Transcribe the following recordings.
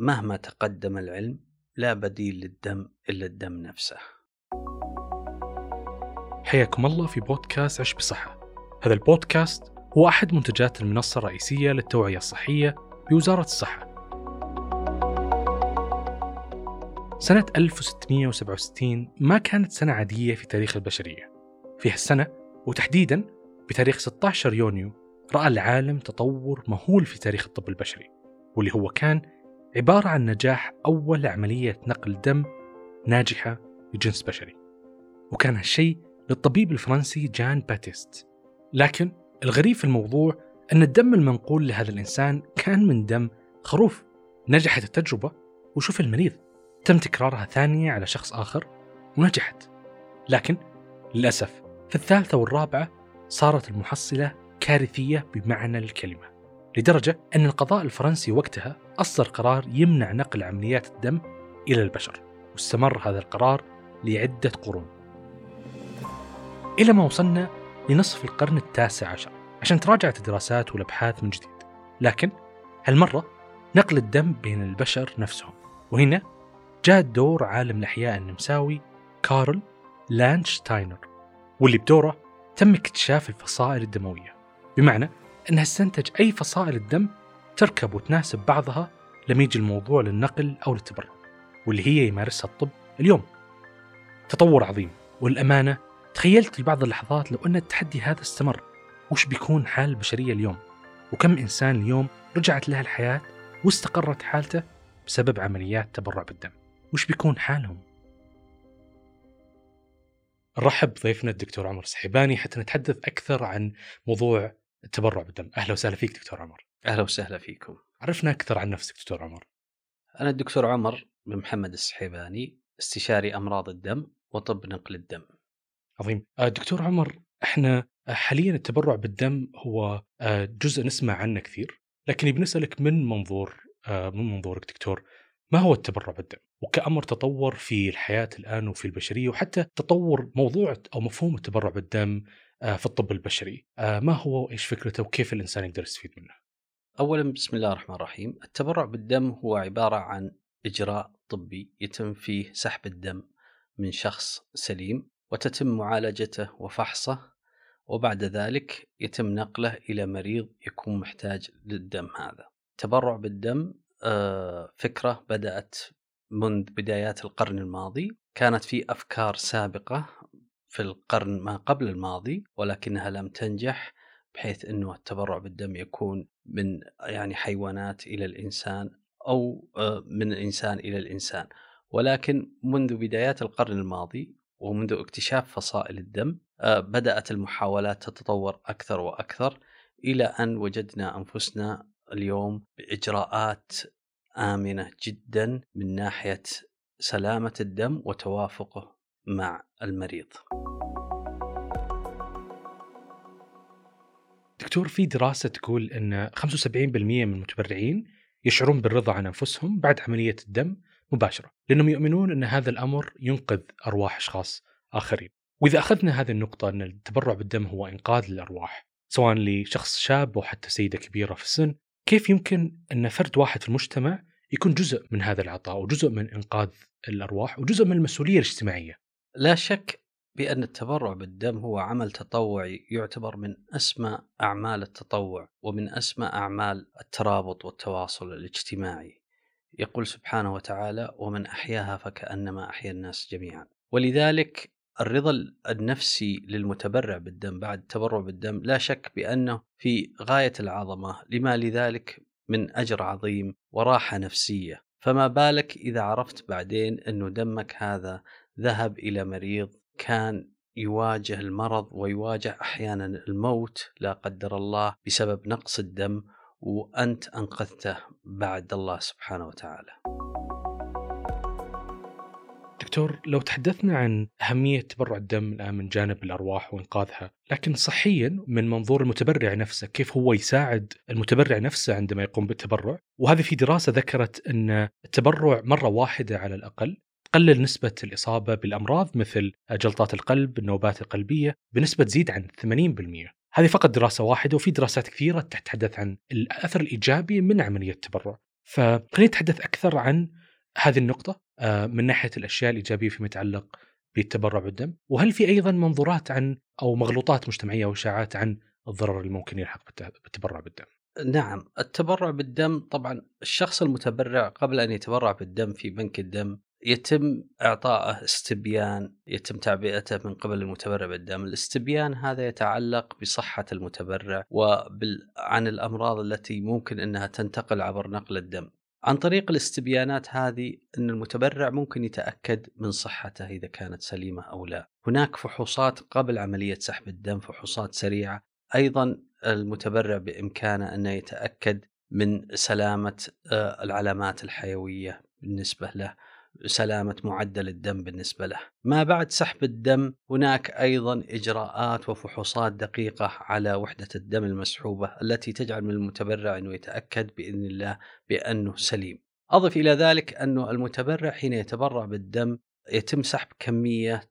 مهما تقدم العلم لا بديل للدم إلا الدم نفسه. حياكم الله في بودكاست عش بصحة هذا البودكاست هو أحد منتجات المنصة الرئيسية للتوعية الصحية بوزارة الصحة. سنة 1667 ما كانت سنة عادية في تاريخ البشرية. في هالسنة وتحديدا بتاريخ 16 يونيو رأى العالم تطور مهول في تاريخ الطب البشري واللي هو كان عبارة عن نجاح أول عملية نقل دم ناجحة لجنس بشري وكان هالشيء للطبيب الفرنسي جان باتيست. لكن الغريب في الموضوع أن الدم المنقول لهذا الإنسان كان من دم خروف نجحت التجربة وشوف المريض تم تكرارها ثانية على شخص آخر ونجحت. لكن للأسف في الثالثة والرابعة صارت المحصلة كارثية بمعنى الكلمة. لدرجة أن القضاء الفرنسي وقتها أصدر قرار يمنع نقل عمليات الدم إلى البشر واستمر هذا القرار لعدة قرون. إلى ما وصلنا لنصف القرن التاسع عشر عشان تراجعت الدراسات والأبحاث من جديد. لكن هالمرة نقل الدم بين البشر نفسهم وهنا جاء دور عالم الأحياء النمساوي كارل لانشتاينر واللي بدوره تم اكتشاف الفصائل الدموية. بمعنى أنها استنتج أي فصائل الدم تركب وتناسب بعضها لما يجي الموضوع للنقل أو للتبرع واللي هي يمارسها الطب اليوم. تطور عظيم والأمانة تخيلت لبعض اللحظات لو أن التحدي هذا استمر وش بيكون حال البشرية اليوم؟ وكم إنسان اليوم رجعت له الحياة واستقرت حالته بسبب عمليات تبرع بالدم؟ وش بيكون حالهم؟ نرحب بضيفنا الدكتور عمر السحيباني حتى نتحدث أكثر عن موضوع التبرع بالدم. أهلا وسهلا فيك دكتور عمر. أهلا وسهلا فيكم. عرفنا أكثر عن نفسك دكتور عمر. أنا الدكتور عمر بن محمد السحيباني استشاري أمراض الدم وطب نقل الدم. عظيم. آه، دكتور عمر إحنا حاليا التبرع بالدم هو آه، جزء نسمع عنه كثير لكن بنسألك من منظور آه، من منظورك دكتور؟ ما هو التبرع بالدم؟ وكأمر تطور في الحياة الآن وفي البشرية وحتى تطور موضوع أو مفهوم التبرع بالدم في الطب البشري. ما هو إيش فكرته وكيف الإنسان يقدر يستفيد منه؟ اولا بسم الله الرحمن الرحيم، التبرع بالدم هو عبارة عن إجراء طبي يتم فيه سحب الدم من شخص سليم وتتم معالجته وفحصه وبعد ذلك يتم نقله إلى مريض يكون محتاج للدم هذا. التبرع بالدم آه، فكرة بدأت منذ بدايات القرن الماضي، كانت في أفكار سابقة في القرن ما قبل الماضي ولكنها لم تنجح بحيث إنه التبرع بالدم يكون من يعني حيوانات إلى الإنسان أو آه، من الإنسان إلى الإنسان. ولكن منذ بدايات القرن الماضي ومنذ اكتشاف فصائل الدم آه، بدأت المحاولات تتطور أكثر وأكثر إلى أن وجدنا أنفسنا اليوم بإجراءات آمنة جدا من ناحية سلامة الدم وتوافقه. مع المريض. دكتور في دراسة تقول أن 75% من المتبرعين يشعرون بالرضا عن أنفسهم بعد عملية الدم مباشرة لأنهم يؤمنون أن هذا الأمر ينقذ أرواح أشخاص آخرين وإذا أخذنا هذه النقطة أن التبرع بالدم هو إنقاذ للأرواح سواء لشخص شاب أو حتى سيدة كبيرة في السن كيف يمكن أن فرد واحد في المجتمع يكون جزء من هذا العطاء وجزء من إنقاذ الأرواح وجزء من المسؤولية الاجتماعية لا شك بأن التبرع بالدم هو عمل تطوعي يعتبر من أسمى أعمال التطوع ومن أسمى أعمال الترابط والتواصل الاجتماعي. يقول سبحانه وتعالى ومن أحياها فكأنما أحيا الناس جميعا. ولذلك الرضا النفسي للمتبرع بالدم بعد التبرع بالدم لا شك بأنه في غاية العظمة. لما لذلك؟ من أجر عظيم وراحة نفسية. فما بالك إذا عرفت بعدين أنه دمك هذا ذهب إلى مريض كان يواجه المرض ويواجه أحيانا الموت لا قدر الله بسبب نقص الدم وأنت أنقذته بعد الله سبحانه وتعالى. دكتور لو تحدثنا عن أهمية تبرع الدم الآن من جانب الأرواح وإنقاذها لكن صحيا من منظور المتبرع نفسه كيف هو يساعد المتبرع نفسه عندما يقوم بالتبرع وهذه في دراسة ذكرت أن التبرع مرة واحدة على الأقل تقلل نسبة الإصابة بالأمراض مثل جلطات القلب النوبات القلبية بنسبة تزيد عن 80% هذه فقط دراسة واحدة وفي دراسات كثيرة تتحدث عن الأثر الإيجابي من عملية التبرع. فخلينا نتحدث أكثر عن هذه النقطة آه، من ناحية الأشياء الإيجابية فيما يتعلق بالتبرع بالدم وهل في أيضا منظورات عن أو مغلوطات مجتمعية أو إشاعات عن الضرر اللي ممكن يلحق بالتبرع بالدم؟ نعم التبرع بالدم طبعا الشخص المتبرع قبل أن يتبرع بالدم في بنك الدم يتم إعطائه استبيان يتم تعبئته من قبل المتبرع بالدم، الاستبيان هذا يتعلق بصحة المتبرع وعن الأمراض التي ممكن إنها تنتقل عبر نقل الدم. عن طريق الاستبيانات هذه إن المتبرع ممكن يتأكد من صحته إذا كانت سليمة أو لا. هناك فحوصات قبل عملية سحب الدم، فحوصات سريعة، أيضا المتبرع بإمكانه انه يتأكد من سلامة آه، العلامات الحيوية بالنسبة له. سلامة معدل الدم بالنسبة له. ما بعد سحب الدم هناك أيضا إجراءات وفحوصات دقيقة على وحدة الدم المسحوبة التي تجعل من المتبرع أنه يتأكد بإذن الله بأنه سليم. أضف إلى ذلك أن المتبرع حين يتبرع بالدم يتم سحب كمية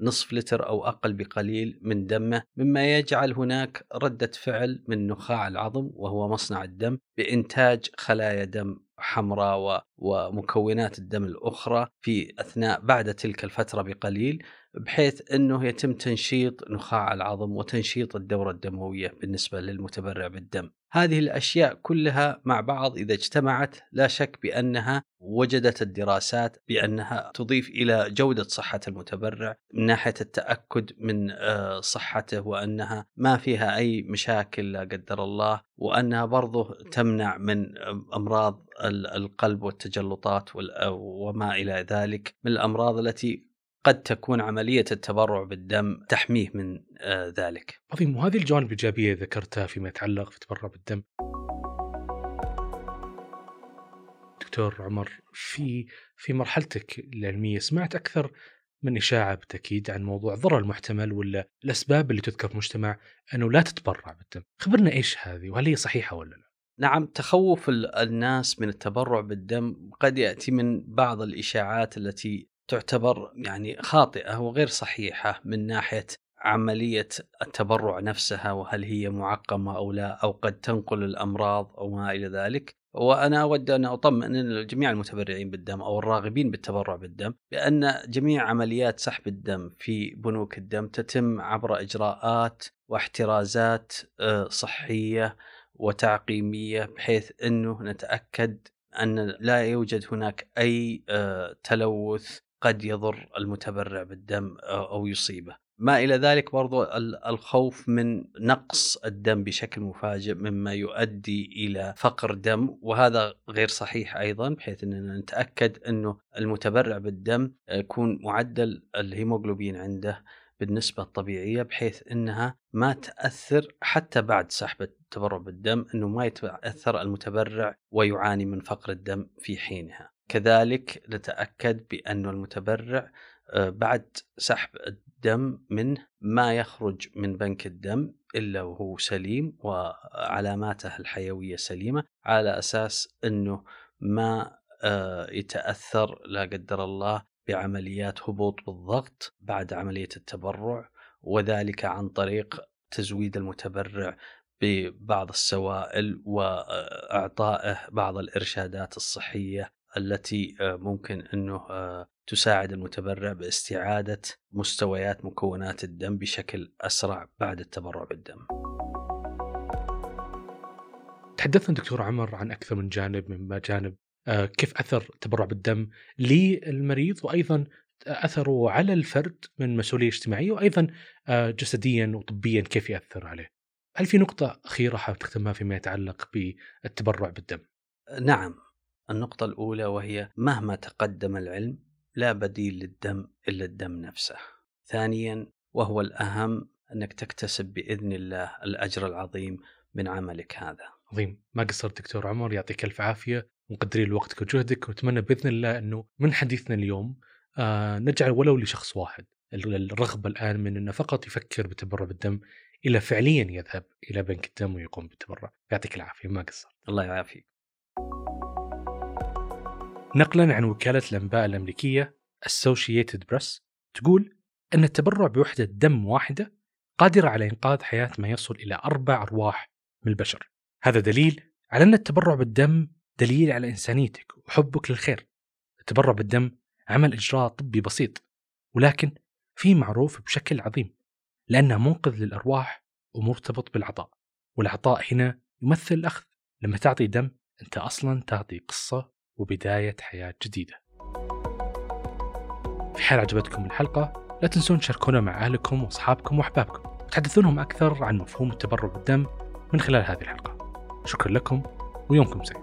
نصف لتر أو أقل بقليل من دمه مما يجعل هناك ردة فعل من نخاع العظم وهو مصنع الدم بإنتاج خلايا دم حمراء ومكونات الدم الأخرى في أثناء بعد تلك الفترة بقليل بحيث إنه يتم تنشيط نخاع العظم وتنشيط الدورة الدموية بالنسبة للمتبرع بالدم. هذه الأشياء كلها مع بعض إذا اجتمعت لا شك بأنها وجدت الدراسات بأنها تضيف إلى جودة صحة المتبرع من ناحية التأكد من آه، صحته وأنها ما فيها أي مشاكل لا قدر الله وأنها برضه تمنع من أمراض القلب والتجلطات وما إلى ذلك من الأمراض التي قد تكون عملية التبرع بالدم تحميه من آه، ذلك. عظيم وهذه الجوانب الإيجابية ذكرتها فيما يتعلق في التبرع بالدم. دكتور عمر في في مرحلتك العلمية سمعت أكثر من إشاعة بالتاكيد عن موضوع الضرر المحتمل ولا الأسباب اللي تذكر في المجتمع أنه لا تتبرع بالدم، خبرنا إيش هذه وهل هي صحيحة ولا لا؟ نعم تخوف الناس من التبرع بالدم قد يأتي من بعض الإشاعات التي تعتبر يعني خاطئة وغير صحيحة من ناحية عملية التبرع نفسها وهل هي معقمة أو لا أو قد تنقل الأمراض أو ما إلى ذلك. وأنا أود أن أطمئن جميع المتبرعين بالدم أو الراغبين بالتبرع بالدم بأن جميع عمليات سحب الدم في بنوك الدم تتم عبر إجراءات واحترازات آه، صحية وتعقيمية بحيث إنه نتأكد أن لا يوجد هناك أي آه، تلوث قد يضر المتبرع بالدم أو يصيبه. ما إلى ذلك برضو الخوف من نقص الدم بشكل مفاجئ مما يؤدي إلى فقر دم وهذا غير صحيح أيضا بحيث إننا نتأكد إنه المتبرع بالدم يكون معدل الهيموغلوبين عنده بالنسبة الطبيعية بحيث إنها ما تأثر حتى بعد سحب التبرع بالدم إنه ما يتأثر المتبرع ويعاني من فقر الدم في حينها. كذلك نتأكد بأن المتبرع آه، بعد سحب الدم منه ما يخرج من بنك الدم إلا وهو سليم وعلاماته الحيوية سليمة على أساس أنه ما آه، يتأثر لا قدر الله بعمليات هبوط بالضغط بعد عملية التبرع وذلك عن طريق تزويد المتبرع ببعض السوائل وإعطائه بعض الإرشادات الصحية التي آه، ممكن إنه آه، تساعد المتبرع باستعادة مستويات مكونات الدم بشكل أسرع بعد التبرع بالدم. تحدثنا دكتور عمر عن أكثر من جانب من جانب آه، كيف أثر التبرع بالدم للمريض وأيضا أثره على الفرد من مسؤولية اجتماعية وأيضا جسديا وطبيا كيف يأثر عليه. هل في نقطة أخيرة حاب تختمها فيما يتعلق بالتبرع بالدم؟ نعم النقطة الأولى وهي مهما تقدم العلم لا بديل للدم إلا الدم نفسه. ثانيا وهو الأهم أنك تكتسب بإذن الله الأجر العظيم من عملك هذا. عظيم، ما قصرت دكتور عمر يعطيك ألف عافية مقدرين وقتك وجهدك وأتمنى بإذن الله أنه من حديثنا اليوم آه نجعل ولو لشخص واحد. الرغبة الآن من أنه فقط يفكر بالتبرع بالدم إلى فعليا يذهب إلى بنك الدم ويقوم بالتبرع. يعطيك العافية. ما قصر الله يعافيك. نقلا عن وكالة الأنباء الأمريكية Associated Press تقول أن التبرع بوحدة دم واحدة قادرة على إنقاذ حياة ما يصل إلى أربع أرواح من البشر. هذا دليل على أن التبرع بالدم دليل على إنسانيتك وحبك للخير. التبرع بالدم عمل إجراء طبي بسيط ولكن فيه معروف بشكل عظيم لأنه منقذ للأرواح ومرتبط بالعطاء والعطاء هنا يمثل الأخذ لما تعطي دم أنت أصلا تعطي قصة وبداية حياة جديدة. في حال عجبتكم الحلقة لا تنسون تشاركونا مع أهلكم وأصحابكم وأحبابكم. وتحدثونهم أكثر عن مفهوم التبرع بالدم من خلال هذه الحلقة. شكرا لكم ويومكم سعيد.